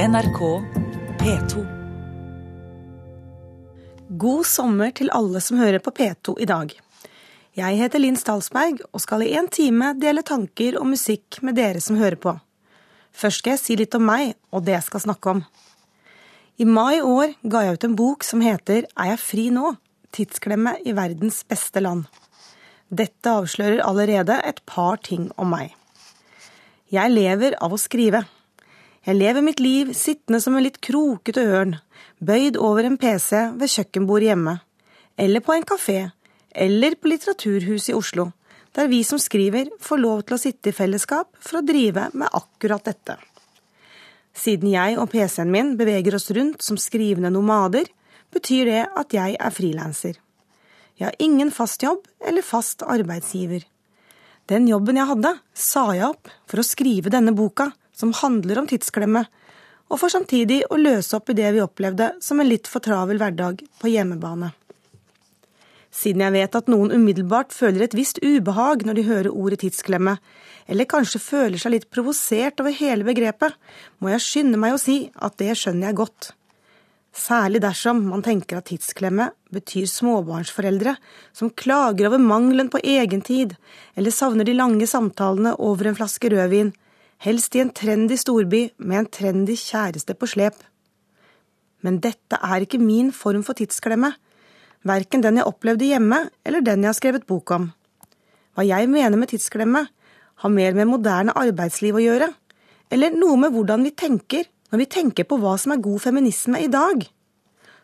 NRK P2. God sommer til alle som hører på P2 i dag. Jeg heter Linn Stalsberg og skal i en time dele tanker og musikk med dere som hører på. Først skal jeg si litt om meg og det jeg skal snakke om. I mai i år ga jeg ut en bok som heter Er jeg fri nå? Tidsklemme i verdens beste land. Dette avslører allerede et par ting om meg. Jeg lever av å skrive. Jeg lever mitt liv sittende som en litt krokete ørn, bøyd over en pc ved kjøkkenbordet hjemme, eller på en kafé, eller på Litteraturhuset i Oslo, der vi som skriver får lov til å sitte i fellesskap for å drive med akkurat dette. Siden jeg og pc-en min beveger oss rundt som skrivende nomader, betyr det at jeg er frilanser. Jeg har ingen fast jobb eller fast arbeidsgiver. Den jobben jeg hadde, sa jeg opp for å skrive denne boka, som handler om tidsklemme, og for samtidig å løse opp i det vi opplevde som en litt for travel hverdag på hjemmebane. Siden jeg vet at noen umiddelbart føler et visst ubehag når de hører ordet tidsklemme, eller kanskje føler seg litt provosert over hele begrepet, må jeg skynde meg å si at det skjønner jeg godt. Særlig dersom man tenker at tidsklemme betyr småbarnsforeldre som klager over mangelen på egentid, eller savner de lange samtalene over en flaske rødvin, helst i en trendy storby med en trendy kjæreste på slep. Men dette er ikke min form for tidsklemme, verken den jeg opplevde hjemme eller den jeg har skrevet bok om. Hva jeg mener med tidsklemme, har mer med moderne arbeidsliv å gjøre, eller noe med hvordan vi tenker når vi tenker på hva som er god feminisme i dag.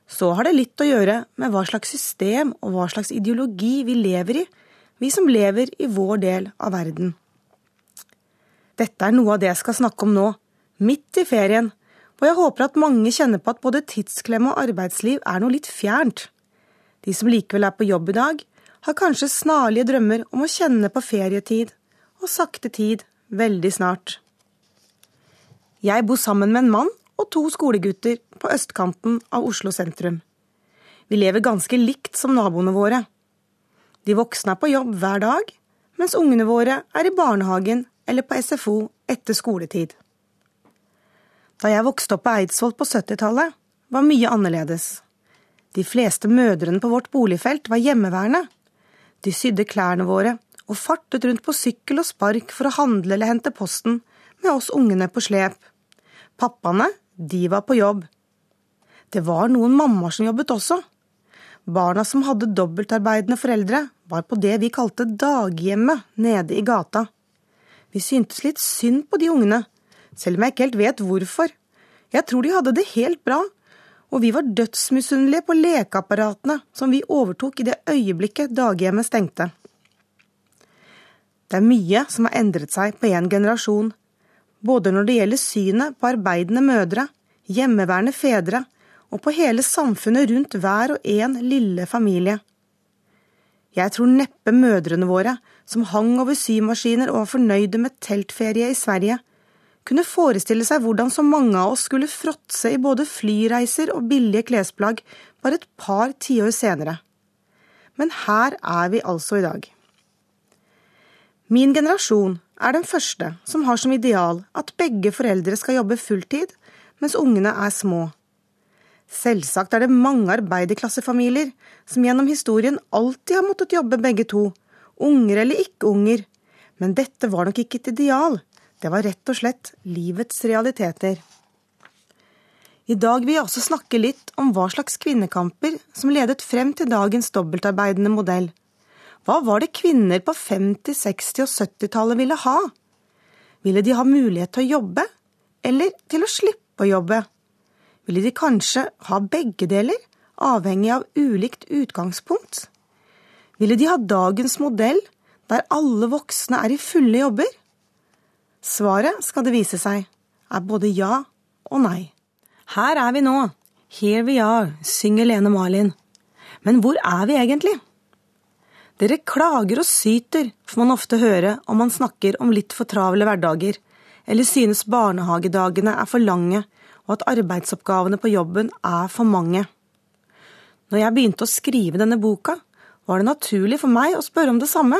Så har det litt å gjøre med hva slags system og hva slags ideologi vi lever i, vi som lever i vår del av verden. Dette er noe av det jeg skal snakke om nå, midt i ferien, og jeg håper at mange kjenner på at både tidsklemme og arbeidsliv er noe litt fjernt. De som likevel er på jobb i dag, har kanskje snarlige drømmer om å kjenne på ferietid og sakte tid veldig snart. Jeg bor sammen med en mann og to skolegutter på østkanten av Oslo sentrum. Vi lever ganske likt som naboene våre. De voksne er på jobb hver dag, mens ungene våre er i barnehagen eller på SFO etter skoletid. Da jeg vokste opp på Eidsvoll på 70-tallet, var mye annerledes. De fleste mødrene på vårt boligfelt var hjemmeværende. De sydde klærne våre og fartet rundt på sykkel og spark for å handle eller hente posten med oss ungene på slep. Pappaene, de var på jobb. Det var noen mammaer som jobbet også. Barna som hadde dobbeltarbeidende foreldre, var på det vi kalte daghjemmet nede i gata. Vi syntes litt synd på de ungene, selv om jeg ikke helt vet hvorfor. Jeg tror de hadde det helt bra, og vi var dødsmisunnelige på lekeapparatene som vi overtok i det øyeblikket daghjemmet stengte. Det er mye som har endret seg på en generasjon, både når det gjelder synet på arbeidende mødre, hjemmeværende fedre og på hele samfunnet rundt hver og en lille familie. Jeg tror neppe mødrene våre, som hang over symaskiner og var fornøyde med teltferie i Sverige, kunne forestille seg hvordan så mange av oss skulle fråtse i både flyreiser og billige klesplagg bare et par tiår senere. Men her er vi altså i dag. Min generasjon er den første som har som ideal at begge foreldre skal jobbe fulltid mens ungene er små. Selvsagt er det mange arbeiderklassefamilier som gjennom historien alltid har måttet jobbe begge to, unger eller ikke unger, men dette var nok ikke et ideal, det var rett og slett livets realiteter. I dag vil jeg også snakke litt om hva slags kvinnekamper som ledet frem til dagens dobbeltarbeidende modell. Hva var det kvinner på 50-, 60- og 70-tallet ville ha? Ville de ha mulighet til å jobbe, eller til å slippe å jobbe? Ville de kanskje ha begge deler, avhengig av ulikt utgangspunkt? Ville de ha dagens modell, der alle voksne er i fulle jobber? Svaret, skal det vise seg, er både ja og nei. Her er vi nå. Here we are, synger Lene Marlin. Men hvor er vi egentlig? Dere klager og syter, får man ofte høre om man snakker om litt for travle hverdager, eller synes barnehagedagene er for lange og at arbeidsoppgavene på jobben er for mange. Når jeg begynte å skrive denne boka, var det naturlig for meg å spørre om det samme.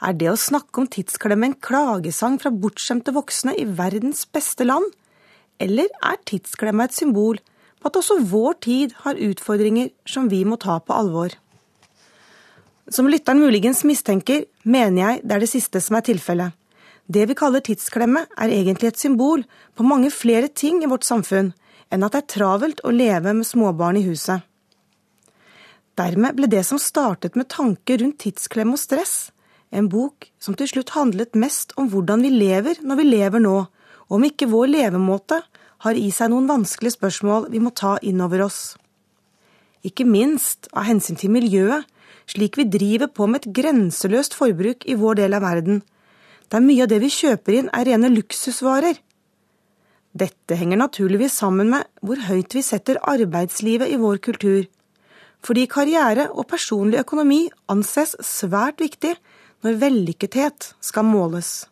Er det å snakke om tidsklemme en klagesang fra bortskjemte voksne i verdens beste land? Eller er tidsklemma et symbol på at også vår tid har utfordringer som vi må ta på alvor? Som lytteren muligens mistenker, mener jeg det er det siste som er tilfellet. Det vi kaller tidsklemme, er egentlig et symbol på mange flere ting i vårt samfunn enn at det er travelt å leve med småbarn i huset. Dermed ble det som startet med tanker rundt tidsklem og stress, en bok som til slutt handlet mest om hvordan vi lever når vi lever nå, og om ikke vår levemåte har i seg noen vanskelige spørsmål vi må ta inn over oss. Ikke minst av hensyn til miljøet, slik vi driver på med et grenseløst forbruk i vår del av verden, der mye av det vi kjøper inn er rene luksusvarer. Dette henger naturligvis sammen med hvor høyt vi setter arbeidslivet i vår kultur, fordi karriere og personlig økonomi anses svært viktig når vellykkethet skal måles.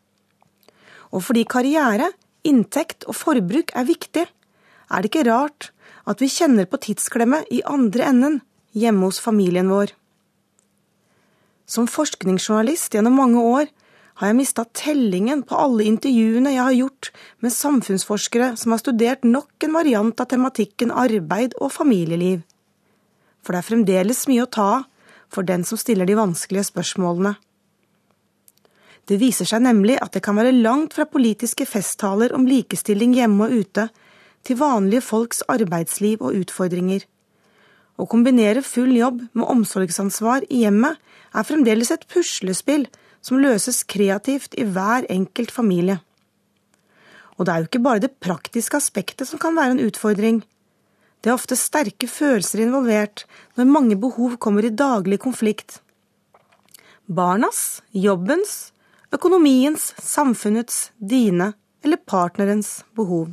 Og fordi karriere, inntekt og forbruk er viktig, er det ikke rart at vi kjenner på tidsklemme i andre enden, hjemme hos familien vår. Som forskningsjournalist gjennom mange år har jeg mista tellingen på alle intervjuene jeg har gjort med samfunnsforskere som har studert nok en variant av tematikken arbeid og familieliv. For det er fremdeles mye å ta av for den som stiller de vanskelige spørsmålene. Det viser seg nemlig at det kan være langt fra politiske festtaler om likestilling hjemme og ute, til vanlige folks arbeidsliv og utfordringer. Å kombinere full jobb med omsorgsansvar i hjemmet er fremdeles et puslespill som løses kreativt i hver enkelt familie. Og det er jo ikke bare det praktiske aspektet som kan være en utfordring. Det er ofte sterke følelser involvert når mange behov kommer i daglig konflikt. Barnas, jobbens, økonomiens, samfunnets, dine eller partnerens behov.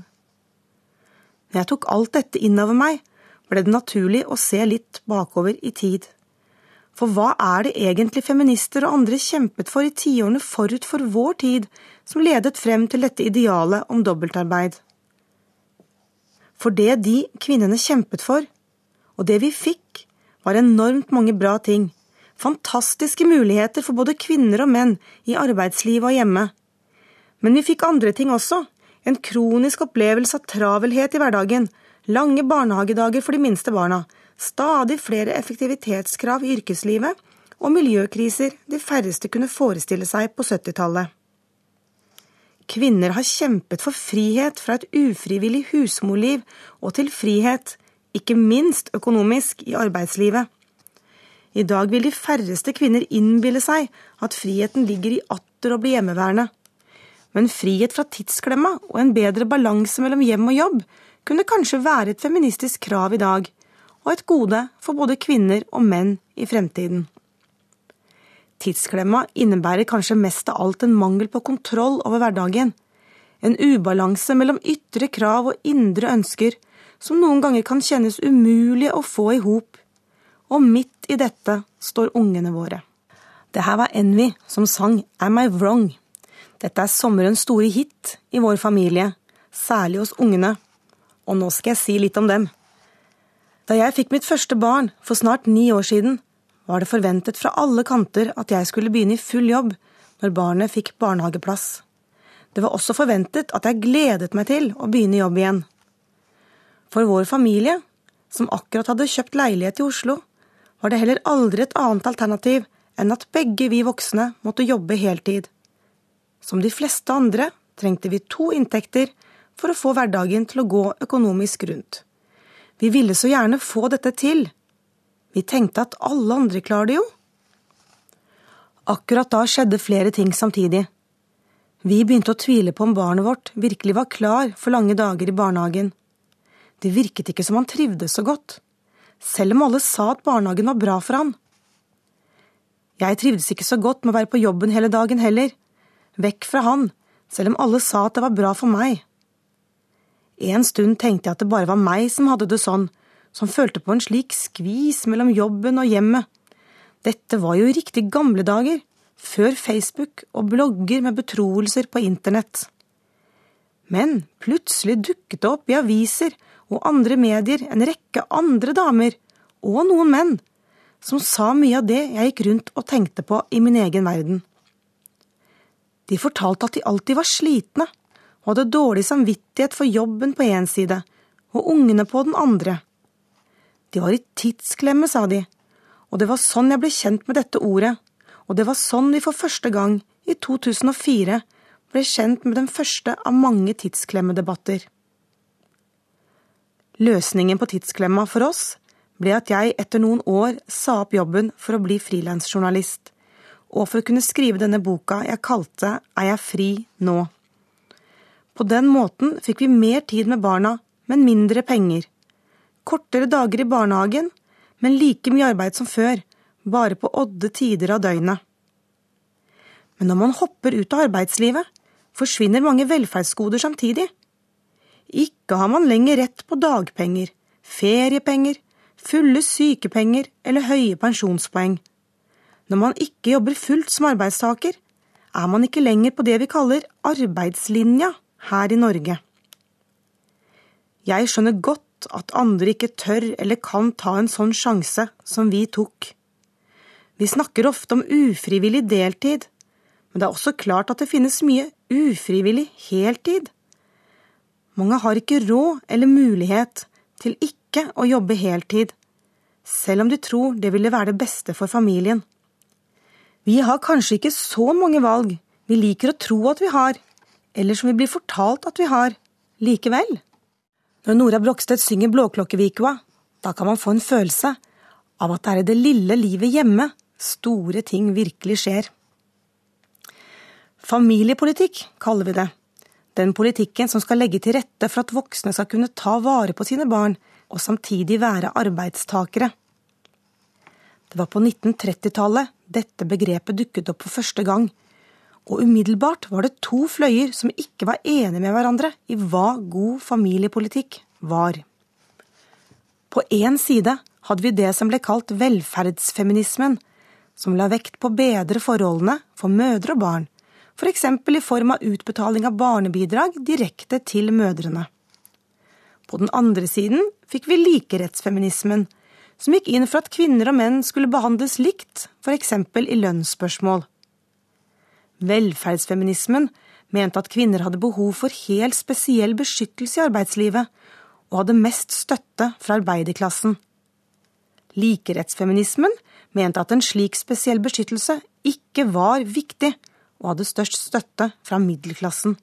Når jeg tok alt dette innover meg, ble det naturlig å se litt bakover i tid. For hva er det egentlig feminister og andre kjempet for i tiårene forut for vår tid, som ledet frem til dette idealet om dobbeltarbeid? For det de kvinnene kjempet for, og det vi fikk, var enormt mange bra ting, fantastiske muligheter for både kvinner og menn i arbeidslivet og hjemme. Men vi fikk andre ting også, en kronisk opplevelse av travelhet i hverdagen, lange barnehagedager for de minste barna, stadig flere effektivitetskrav i yrkeslivet og miljøkriser de færreste kunne forestille seg på 70-tallet. Kvinner har kjempet for frihet fra et ufrivillig husmorliv og til frihet, ikke minst økonomisk, i arbeidslivet. I dag vil de færreste kvinner innbille seg at friheten ligger i atter å bli hjemmeværende. Men frihet fra tidsklemma og en bedre balanse mellom hjem og jobb kunne kanskje være et feministisk krav i dag, og et gode for både kvinner og menn i fremtiden. Tidsklemma innebærer kanskje mest av alt en mangel på kontroll over hverdagen, en ubalanse mellom ytre krav og indre ønsker som noen ganger kan kjennes umulige å få i hop og midt i dette står ungene våre. Det her var Envy som sang Am I Wrong? Dette er sommerens store hit i vår familie, særlig hos ungene, og nå skal jeg si litt om dem. Da jeg fikk mitt første barn for snart ni år siden, var det forventet fra alle kanter at jeg skulle begynne i full jobb når barnet fikk barnehageplass. Det var også forventet at jeg gledet meg til å begynne i jobb igjen. For vår familie, som akkurat hadde kjøpt leilighet i Oslo, var det heller aldri et annet alternativ enn at begge vi voksne måtte jobbe heltid. Som de fleste andre trengte vi to inntekter for å få hverdagen til å gå økonomisk rundt. Vi ville så gjerne få dette til. Vi tenkte at alle andre klarer det jo. Akkurat da skjedde flere ting samtidig. Vi begynte å tvile på om barnet vårt virkelig var klar for lange dager i barnehagen. Det virket ikke som han trivdes så godt selv om alle sa at barnehagen var bra for han. Jeg trivdes ikke så godt med å være på jobben hele dagen heller, vekk fra han, selv om alle sa at det var bra for meg. En stund tenkte jeg at det bare var meg som hadde det sånn, som følte på en slik skvis mellom jobben og hjemmet. Dette var jo riktig gamle dager, før Facebook og blogger med betroelser på internett. Men plutselig dukket det opp i aviser og andre medier en rekke andre damer, og noen menn, som sa mye av det jeg gikk rundt og tenkte på i min egen verden. De fortalte at de alltid var slitne, og hadde dårlig samvittighet for jobben på én side og ungene på den andre. De var i tidsklemme, sa de, og det var sånn jeg ble kjent med dette ordet, og det var sånn vi for første gang, i 2004, ble kjent med den første av mange tidsklemmedebatter. Løsningen på tidsklemma for oss ble at jeg etter noen år sa opp jobben for å bli frilansjournalist, og for å kunne skrive denne boka jeg kalte Er jeg fri nå? På den måten fikk vi mer tid med barna, men mindre penger. Kortere dager i barnehagen, men like mye arbeid som før, bare på odde tider av døgnet. Men når man hopper ut av arbeidslivet, forsvinner mange velferdsgoder samtidig. Ikke har man lenger rett på dagpenger, feriepenger, fulle sykepenger eller høye pensjonspoeng. Når man ikke jobber fullt som arbeidstaker, er man ikke lenger på det vi kaller arbeidslinja her i Norge. Jeg skjønner godt at andre ikke tør eller kan ta en sånn sjanse som vi tok. Vi snakker ofte om ufrivillig deltid, men det er også klart at det finnes mye ufrivillig heltid. Mange har ikke råd eller mulighet til ikke å jobbe heltid, selv om de tror det ville være det beste for familien. Vi har kanskje ikke så mange valg vi liker å tro at vi har, eller som vi blir fortalt at vi har, likevel. Når Nora Brogstedt synger Blåklokkevikua, da kan man få en følelse av at det er i det lille livet hjemme store ting virkelig skjer. Familiepolitikk kaller vi det. Den politikken som skal legge til rette for at voksne skal kunne ta vare på sine barn, og samtidig være arbeidstakere. Det var på 1930-tallet dette begrepet dukket opp for første gang, og umiddelbart var det to fløyer som ikke var enige med hverandre i hva god familiepolitikk var. På én side hadde vi det som ble kalt velferdsfeminismen, som la vekt på å bedre forholdene for mødre og barn, f.eks. For i form av utbetaling av barnebidrag direkte til mødrene. På den andre siden fikk vi likerettsfeminismen, som gikk inn for at kvinner og menn skulle behandles likt, f.eks. i lønnsspørsmål. Velferdsfeminismen mente at kvinner hadde behov for helt spesiell beskyttelse i arbeidslivet, og hadde mest støtte fra arbeiderklassen. Likerettsfeminismen mente at en slik spesiell beskyttelse ikke var viktig, og hadde størst støtte fra middelklassen.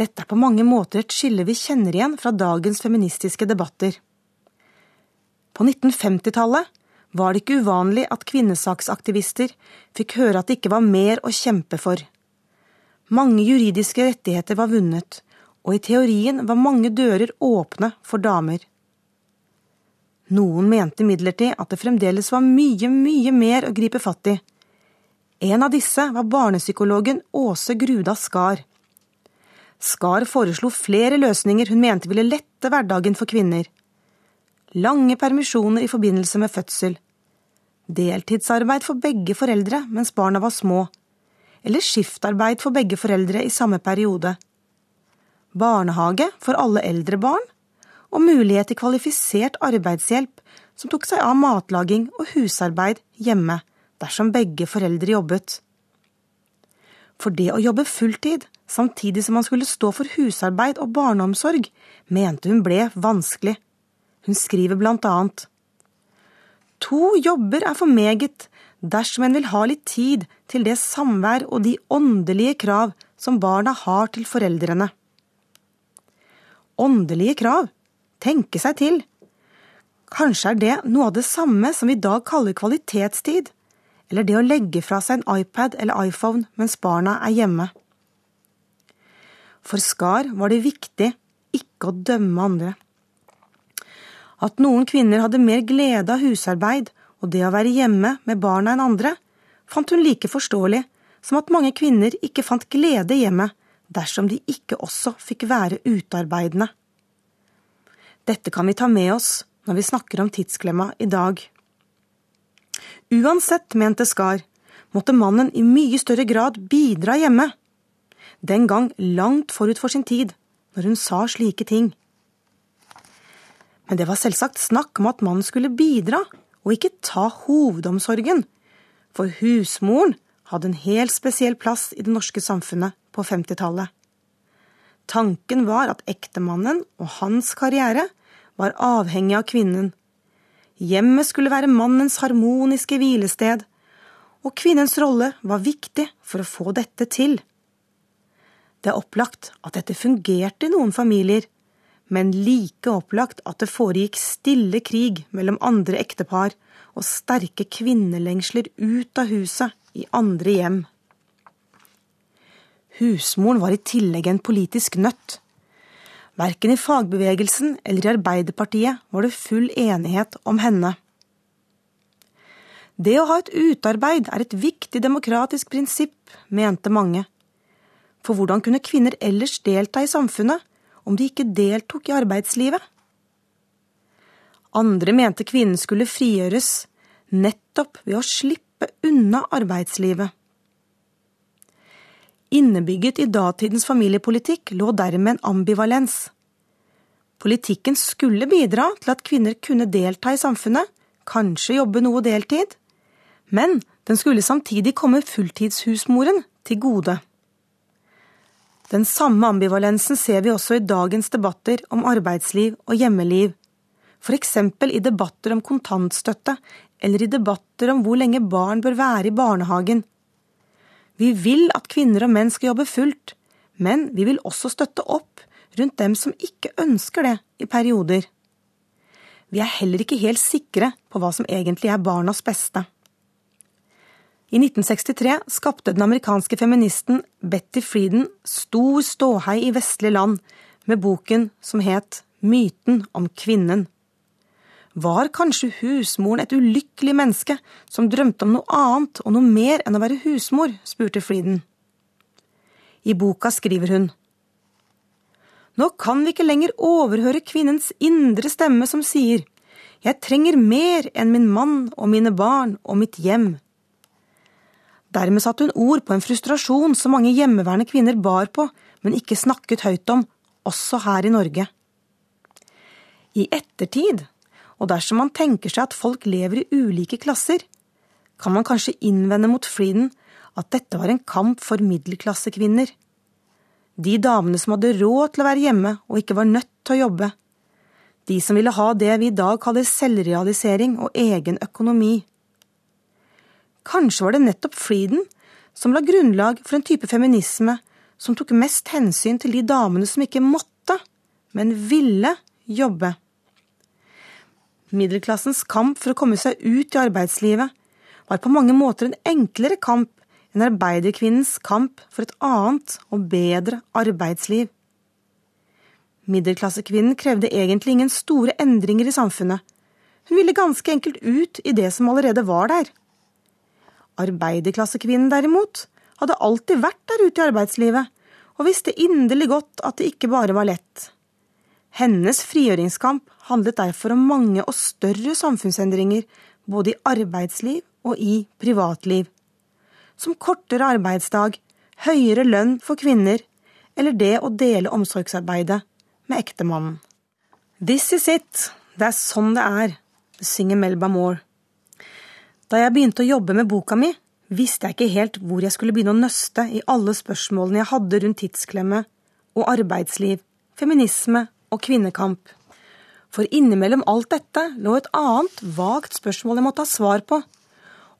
Dette er på mange måter et skille vi kjenner igjen fra dagens feministiske debatter. På 1950-tallet var det ikke uvanlig at kvinnesaksaktivister fikk høre at det ikke var mer å kjempe for. Mange juridiske rettigheter var vunnet, og i teorien var mange dører åpne for damer. Noen mente imidlertid at det fremdeles var mye, mye mer å gripe fatt i. En av disse var barnepsykologen Åse Gruda Skar. Skar foreslo flere løsninger hun mente ville lette hverdagen for kvinner lange permisjoner i forbindelse med fødsel, deltidsarbeid for begge foreldre mens barna var små, eller skiftarbeid for begge foreldre i samme periode, barnehage for alle eldre barn, og mulighet til kvalifisert arbeidshjelp som tok seg av matlaging og husarbeid hjemme dersom begge foreldre jobbet. For det å jobbe fulltid samtidig som man skulle stå for husarbeid og barneomsorg, mente hun ble vanskelig. Hun skriver blant annet To jobber er for meget dersom en vil ha litt tid til det samvær og de åndelige krav som barna har til foreldrene. Åndelige krav? Tenke seg til. Kanskje er det noe av det samme som vi i dag kaller kvalitetstid, eller det å legge fra seg en iPad eller iPhone mens barna er hjemme. For Skar var det viktig ikke å dømme andre. At noen kvinner hadde mer glede av husarbeid og det å være hjemme med barna enn andre, fant hun like forståelig som at mange kvinner ikke fant glede hjemme dersom de ikke også fikk være utearbeidende. Dette kan vi ta med oss når vi snakker om tidsklemma i dag. Uansett, mente Skar, måtte mannen i mye større grad bidra hjemme. Den gang langt forut for sin tid, når hun sa slike ting. Men det var selvsagt snakk om at mannen skulle bidra, og ikke ta hovedomsorgen, for husmoren hadde en helt spesiell plass i det norske samfunnet på 50-tallet. Tanken var at ektemannen og hans karriere var avhengig av kvinnen. Hjemmet skulle være mannens harmoniske hvilested, og kvinnens rolle var viktig for å få dette til. Det er opplagt at dette fungerte i noen familier, men like opplagt at det foregikk stille krig mellom andre ektepar og sterke kvinnelengsler ut av huset i andre hjem. Husmoren var i tillegg en politisk nøtt. Verken i fagbevegelsen eller i Arbeiderpartiet var det full enighet om henne. Det å ha et utarbeid er et viktig demokratisk prinsipp, mente mange. For hvordan kunne kvinner ellers delta i samfunnet om de ikke deltok i arbeidslivet? Andre mente kvinnen skulle frigjøres nettopp ved å slippe unna arbeidslivet. Innebygget i datidens familiepolitikk lå dermed en ambivalens. Politikken skulle bidra til at kvinner kunne delta i samfunnet, kanskje jobbe noe deltid, men den skulle samtidig komme fulltidshusmoren til gode. Den samme ambivalensen ser vi også i dagens debatter om arbeidsliv og hjemmeliv, eksempel i debatter om kontantstøtte eller i debatter om hvor lenge barn bør være i barnehagen. Vi vil at kvinner og menn skal jobbe fullt, men vi vil også støtte opp rundt dem som ikke ønsker det i perioder. Vi er heller ikke helt sikre på hva som egentlig er barnas beste. I 1963 skapte den amerikanske feministen Betty Frieden stor ståhei i vestlige land med boken som het Myten om kvinnen. Var kanskje husmoren et ulykkelig menneske som drømte om noe annet og noe mer enn å være husmor, spurte Frieden. I boka skriver hun Nå kan vi ikke lenger overhøre kvinnens indre stemme som sier Jeg trenger mer enn min mann og mine barn og mitt hjem. Dermed satte hun ord på en frustrasjon som mange hjemmeværende kvinner bar på, men ikke snakket høyt om, også her i Norge. I ettertid, og dersom man tenker seg at folk lever i ulike klasser, kan man kanskje innvende mot Frieden at dette var en kamp for middelklassekvinner. De damene som hadde råd til å være hjemme og ikke var nødt til å jobbe. De som ville ha det vi i dag kaller selvrealisering og egen økonomi. Kanskje var det nettopp Frieden som la grunnlag for en type feminisme som tok mest hensyn til de damene som ikke måtte, men ville jobbe. Middelklassens kamp for å komme seg ut i arbeidslivet var på mange måter en enklere kamp enn arbeiderkvinnens kamp for et annet og bedre arbeidsliv. Middelklassekvinnen krevde egentlig ingen store endringer i samfunnet. Hun ville ganske enkelt ut i det som allerede var der. Arbeiderklassekvinnen derimot hadde alltid vært der ute i arbeidslivet, og visste inderlig godt at det ikke bare var lett. Hennes frigjøringskamp handlet derfor om mange og større samfunnsendringer, både i arbeidsliv og i privatliv. Som kortere arbeidsdag, høyere lønn for kvinner, eller det å dele omsorgsarbeidet med ektemannen. This is it, det er sånn det er, synger Melba Moore. Da jeg begynte å jobbe med boka mi, visste jeg ikke helt hvor jeg skulle begynne å nøste i alle spørsmålene jeg hadde rundt tidsklemme og arbeidsliv, feminisme og kvinnekamp. For innimellom alt dette lå et annet, vagt spørsmål jeg måtte ha svar på.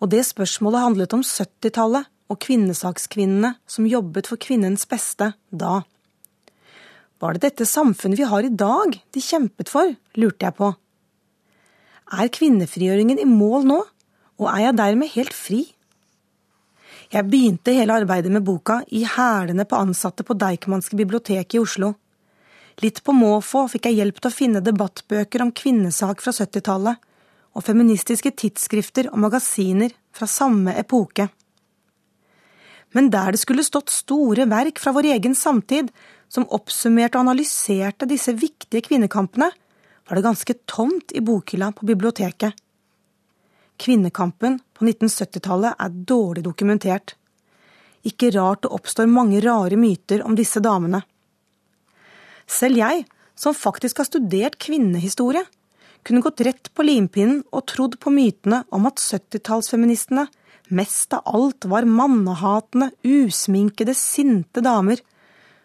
Og det spørsmålet handlet om 70-tallet og kvinnesakskvinnene som jobbet for kvinnens beste da. Var det dette samfunnet vi har i dag de kjempet for, lurte jeg på. Er kvinnefrigjøringen i mål nå? Og er jeg dermed helt fri? Jeg begynte hele arbeidet med boka i hælene på ansatte på Deichmanske bibliotek i Oslo. Litt på måfå fikk jeg hjelp til å finne debattbøker om kvinnesak fra 70-tallet, og feministiske tidsskrifter og magasiner fra samme epoke. Men der det skulle stått store verk fra vår egen samtid, som oppsummerte og analyserte disse viktige kvinnekampene, var det ganske tomt i bokhylla på biblioteket. Kvinnekampen på 1970-tallet er dårlig dokumentert. Ikke rart det oppstår mange rare myter om disse damene. Selv jeg, som faktisk har studert kvinnehistorie, kunne gått rett på limpinnen og trodd på mytene om at 70-tallsfeministene mest av alt var mannehatende, usminkede, sinte damer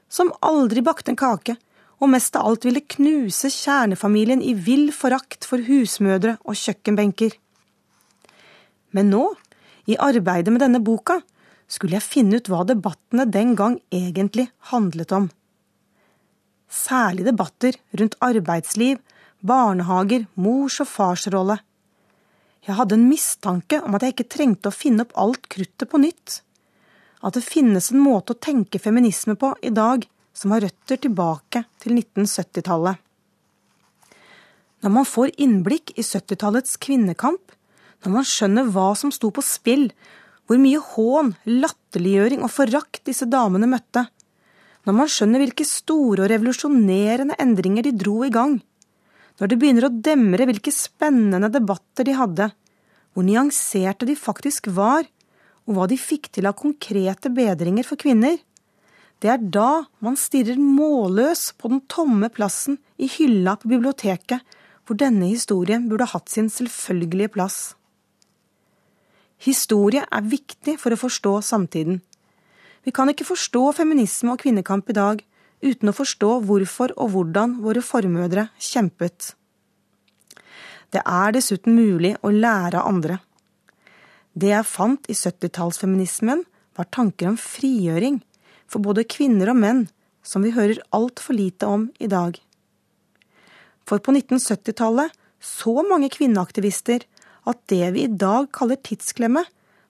som aldri bakte en kake, og mest av alt ville knuse kjernefamilien i vill forakt for husmødre og kjøkkenbenker. Men nå, i arbeidet med denne boka, skulle jeg finne ut hva debattene den gang egentlig handlet om. Særlig debatter rundt arbeidsliv, barnehager, mors og fars rolle. Jeg hadde en mistanke om at jeg ikke trengte å finne opp alt kruttet på nytt. At det finnes en måte å tenke feminisme på i dag som har røtter tilbake til 1970-tallet. Når man får innblikk i 70-tallets kvinnekamp, når man skjønner hva som sto på spill, hvor mye hån, latterliggjøring og forakt disse damene møtte, når man skjønner hvilke store og revolusjonerende endringer de dro i gang, når det begynner å demre hvilke spennende debatter de hadde, hvor nyanserte de faktisk var, og hva de fikk til av konkrete bedringer for kvinner, det er da man stirrer målløs på den tomme plassen i hylla på biblioteket, hvor denne historien burde hatt sin selvfølgelige plass. Historie er viktig for å forstå samtiden. Vi kan ikke forstå feminisme og kvinnekamp i dag uten å forstå hvorfor og hvordan våre formødre kjempet. Det er dessuten mulig å lære av andre. Det jeg fant i 70-tallsfeminismen, var tanker om frigjøring for både kvinner og menn, som vi hører altfor lite om i dag. For på 1970-tallet så mange kvinneaktivister at det vi i dag kaller tidsklemme,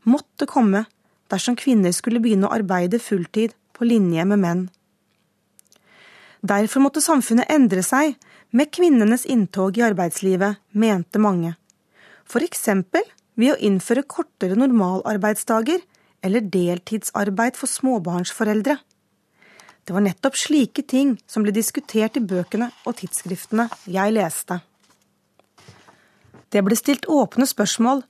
måtte komme dersom kvinner skulle begynne å arbeide fulltid på linje med menn. Derfor måtte samfunnet endre seg med kvinnenes inntog i arbeidslivet, mente mange. For eksempel ved å innføre kortere normalarbeidsdager eller deltidsarbeid for småbarnsforeldre. Det var nettopp slike ting som ble diskutert i bøkene og tidsskriftene jeg leste. Det ble stilt åpne spørsmål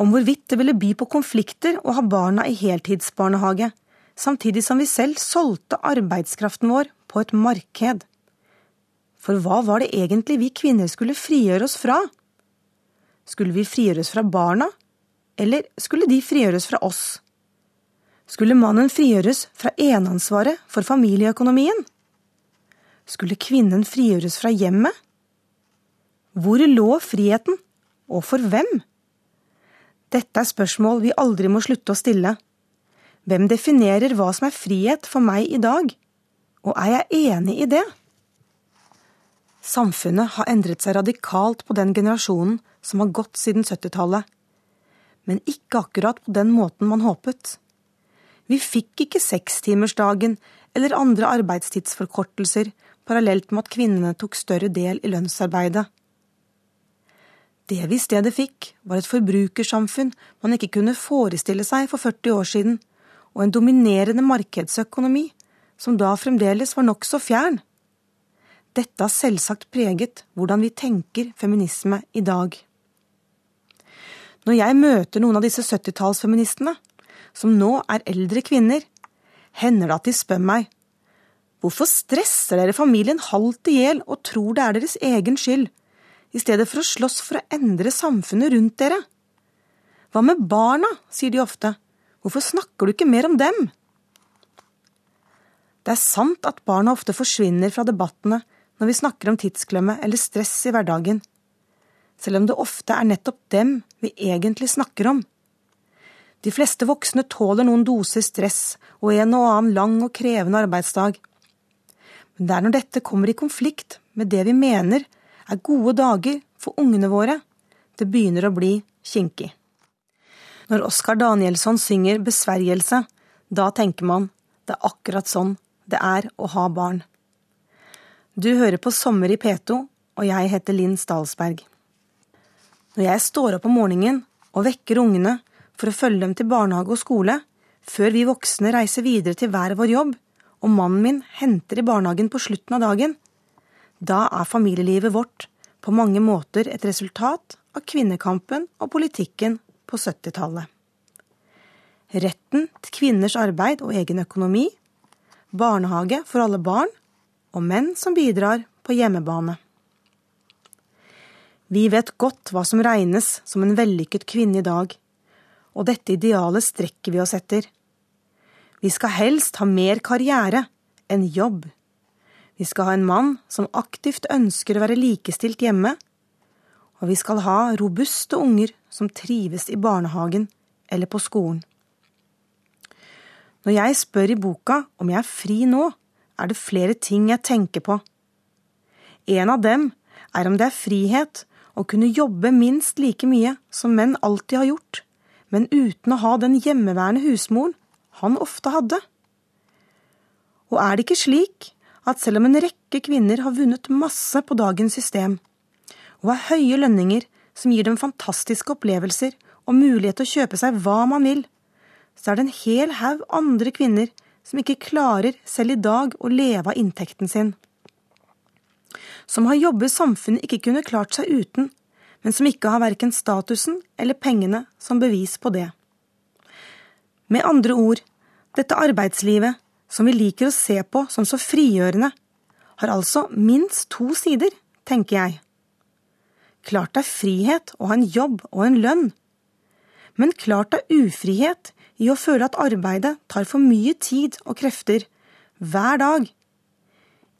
om hvorvidt det ville by på konflikter å ha barna i heltidsbarnehage, samtidig som vi selv solgte arbeidskraften vår på et marked. For hva var det egentlig vi kvinner skulle frigjøre oss fra? Skulle vi frigjøres fra barna, eller skulle de frigjøres fra oss? Skulle mannen frigjøres fra eneansvaret for familieøkonomien? Skulle kvinnen frigjøres fra hjemmet? Hvor lå friheten, og for hvem? Dette er spørsmål vi aldri må slutte å stille. Hvem definerer hva som er frihet for meg i dag, og er jeg enig i det? Samfunnet har endret seg radikalt på den generasjonen som har gått siden 70-tallet, men ikke akkurat på den måten man håpet. Vi fikk ikke sekstimersdagen eller andre arbeidstidsforkortelser parallelt med at kvinnene tok større del i lønnsarbeidet. Det vi i stedet fikk, var et forbrukersamfunn man ikke kunne forestille seg for 40 år siden, og en dominerende markedsøkonomi som da fremdeles var nokså fjern. Dette har selvsagt preget hvordan vi tenker feminisme i dag. Når jeg møter noen av disse 70-tallsfeministene, som nå er eldre kvinner, hender det at de spør meg hvorfor stresser dere familien halvt i hjel og tror det er deres egen skyld, i stedet for å slåss for å endre samfunnet rundt dere? Hva med barna, sier de ofte, hvorfor snakker du ikke mer om dem? Det er sant at barna ofte forsvinner fra debattene når vi snakker om tidsklemme eller stress i hverdagen, selv om det ofte er nettopp dem vi egentlig snakker om. De fleste voksne tåler noen doser stress og en og annen lang og krevende arbeidsdag. Men det er når dette kommer i konflikt med det vi mener er gode dager for ungene våre, det begynner å bli kinkig. Når Oskar Danielsson synger Besvergelse, da tenker man det er akkurat sånn det er å ha barn. Du hører på Sommer i P2, og jeg heter Linn Stalsberg. Når jeg står opp om morgenen og vekker ungene for å følge dem til barnehage og skole, før vi voksne reiser videre til hver vår jobb, og mannen min henter i barnehagen på slutten av dagen, da er familielivet vårt på mange måter et resultat av kvinnekampen og politikken på 70-tallet. Retten til kvinners arbeid og egen økonomi, barnehage for alle barn og menn som bidrar på hjemmebane. Vi vet godt hva som regnes som en vellykket kvinne i dag, og dette idealet strekker vi oss etter. Vi skal helst ha mer karriere, enn jobb. Vi skal ha en mann som aktivt ønsker å være likestilt hjemme. Og vi skal ha robuste unger som trives i barnehagen eller på skolen. Når jeg spør i boka om jeg er fri nå, er det flere ting jeg tenker på. En av dem er om det er frihet å kunne jobbe minst like mye som menn alltid har gjort, men uten å ha den hjemmeværende husmoren han ofte hadde. Og er det ikke slik at selv om en rekke kvinner har vunnet masse på dagens system, og har høye lønninger som gir dem fantastiske opplevelser og mulighet til å kjøpe seg hva man vil, så er det en hel haug andre kvinner som ikke klarer selv i dag å leve av inntekten sin. Som har jobber samfunnet ikke kunne klart seg uten, men som ikke har verken statusen eller pengene som bevis på det. Med andre ord, dette arbeidslivet som vi liker å se på som så frigjørende, har altså minst to sider, tenker jeg. Klart det er frihet å ha en jobb og en lønn, men klart det er ufrihet i å føle at arbeidet tar for mye tid og krefter hver dag.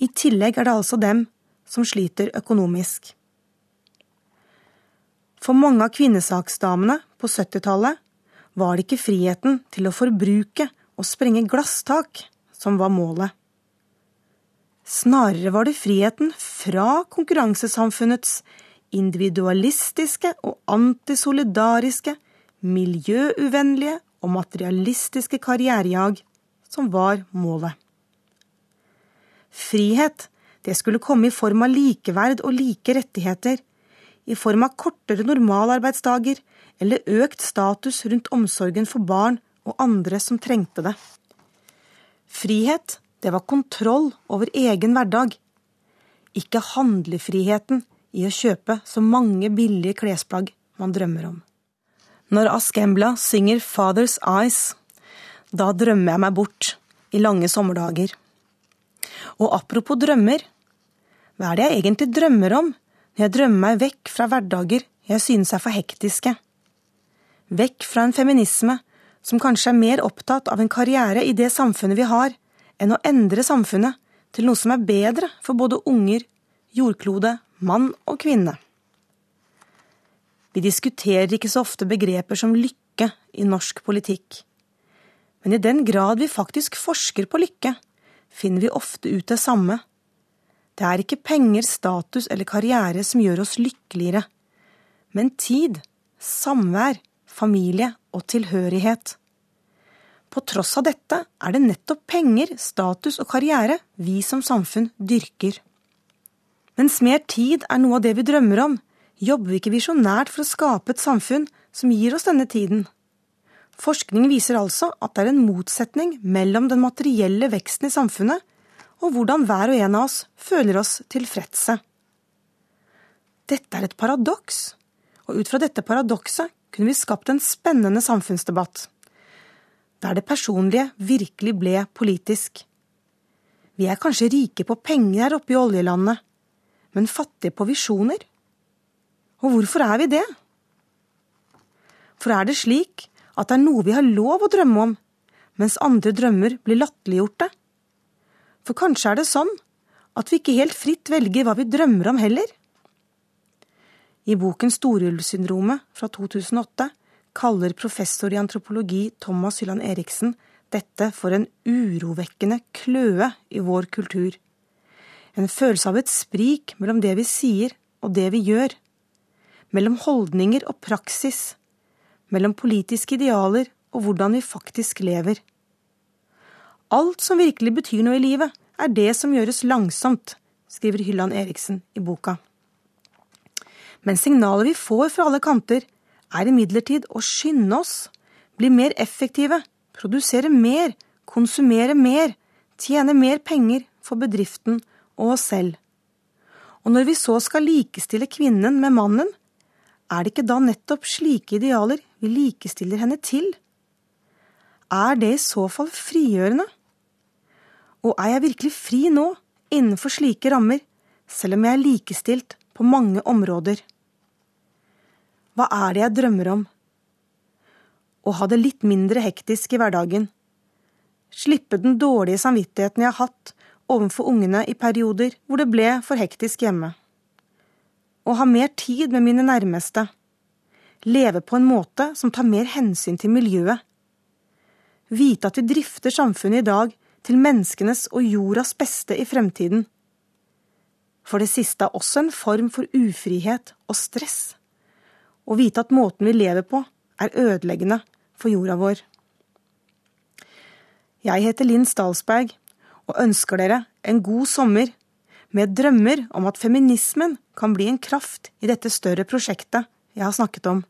I tillegg er det altså dem som sliter økonomisk. For mange av kvinnesaksdamene på 70-tallet var det ikke friheten til å forbruke og sprenge glasstak som var målet. Snarere var det friheten fra konkurransesamfunnets individualistiske og antisolidariske, miljøuvennlige og materialistiske karrierejag som var målet. Frihet, det skulle komme i form av likeverd og like rettigheter, i form av kortere normalarbeidsdager eller økt status rundt omsorgen for barn og andre som trengte det. Frihet, det var kontroll over egen hverdag. Ikke handlefriheten i å kjøpe så mange billige klesplagg man drømmer om. Når Askembla synger Father's Eyes, da drømmer jeg meg bort i lange sommerdager. Og apropos drømmer, hva er det jeg egentlig drømmer om når jeg drømmer meg vekk fra hverdager jeg synes er for hektiske? Vekk fra en feminisme som kanskje er mer opptatt av en karriere i det samfunnet vi har, enn å endre samfunnet til noe som er bedre for både unger, jordklode, mann og kvinne. Vi diskuterer ikke så ofte begreper som lykke i norsk politikk. Men i den grad vi faktisk forsker på lykke, finner vi ofte ut det samme. Det er ikke penger, status eller karriere som gjør oss lykkeligere, men tid, samvær, familie og tilhørighet. På tross av dette er det nettopp penger, status og karriere vi som samfunn dyrker. Mens mer tid er noe av det vi drømmer om, jobber vi ikke visjonært for å skape et samfunn som gir oss denne tiden. Forskning viser altså at det er en motsetning mellom den materielle veksten i samfunnet og hvordan hver og en av oss føler oss tilfredse. Dette er et paradoks, og ut fra dette paradokset kunne vi skapt en spennende samfunnsdebatt, der det personlige virkelig ble politisk. Vi er kanskje rike på penger her oppe i oljelandet, men fattige på visjoner. Og hvorfor er vi det? For er det slik at det er noe vi har lov å drømme om, mens andre drømmer blir latterliggjorte? For kanskje er det sånn at vi ikke helt fritt velger hva vi drømmer om heller? I boken Storulvsyndromet fra 2008 kaller professor i antropologi Thomas Hylland Eriksen dette for en urovekkende kløe i vår kultur. En følelse av et sprik mellom det vi sier og det vi gjør. Mellom holdninger og praksis. Mellom politiske idealer og hvordan vi faktisk lever. Alt som virkelig betyr noe i livet, er det som gjøres langsomt, skriver Hylland Eriksen i boka. Men signalet vi får fra alle kanter, er imidlertid å skynde oss, bli mer effektive, produsere mer, konsumere mer, tjene mer penger for bedriften og oss selv. Og når vi så skal likestille kvinnen med mannen, er det ikke da nettopp slike idealer vi likestiller henne til? Er det i så fall frigjørende? Og er jeg virkelig fri nå, innenfor slike rammer, selv om jeg er likestilt på mange områder? Hva er det jeg drømmer om? Å ha det litt mindre hektisk i hverdagen. Slippe den dårlige samvittigheten jeg har hatt overfor ungene i perioder hvor det ble for hektisk hjemme. Å ha mer tid med mine nærmeste. Leve på en måte som tar mer hensyn til miljøet. Vite at vi drifter samfunnet i dag til menneskenes og jordas beste i fremtiden. For det siste er også en form for ufrihet og stress. Å vite at måten vi lever på, er ødeleggende for jorda vår. Jeg heter Linn Stalsberg og ønsker dere en god sommer med drømmer om at feminismen kan bli en kraft i dette større prosjektet jeg har snakket om.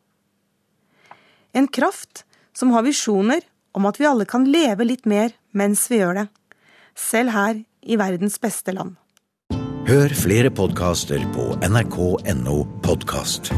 En kraft som har visjoner om at vi alle kan leve litt mer mens vi gjør det, selv her i verdens beste land. Hør flere podkaster på nrk.no podkast.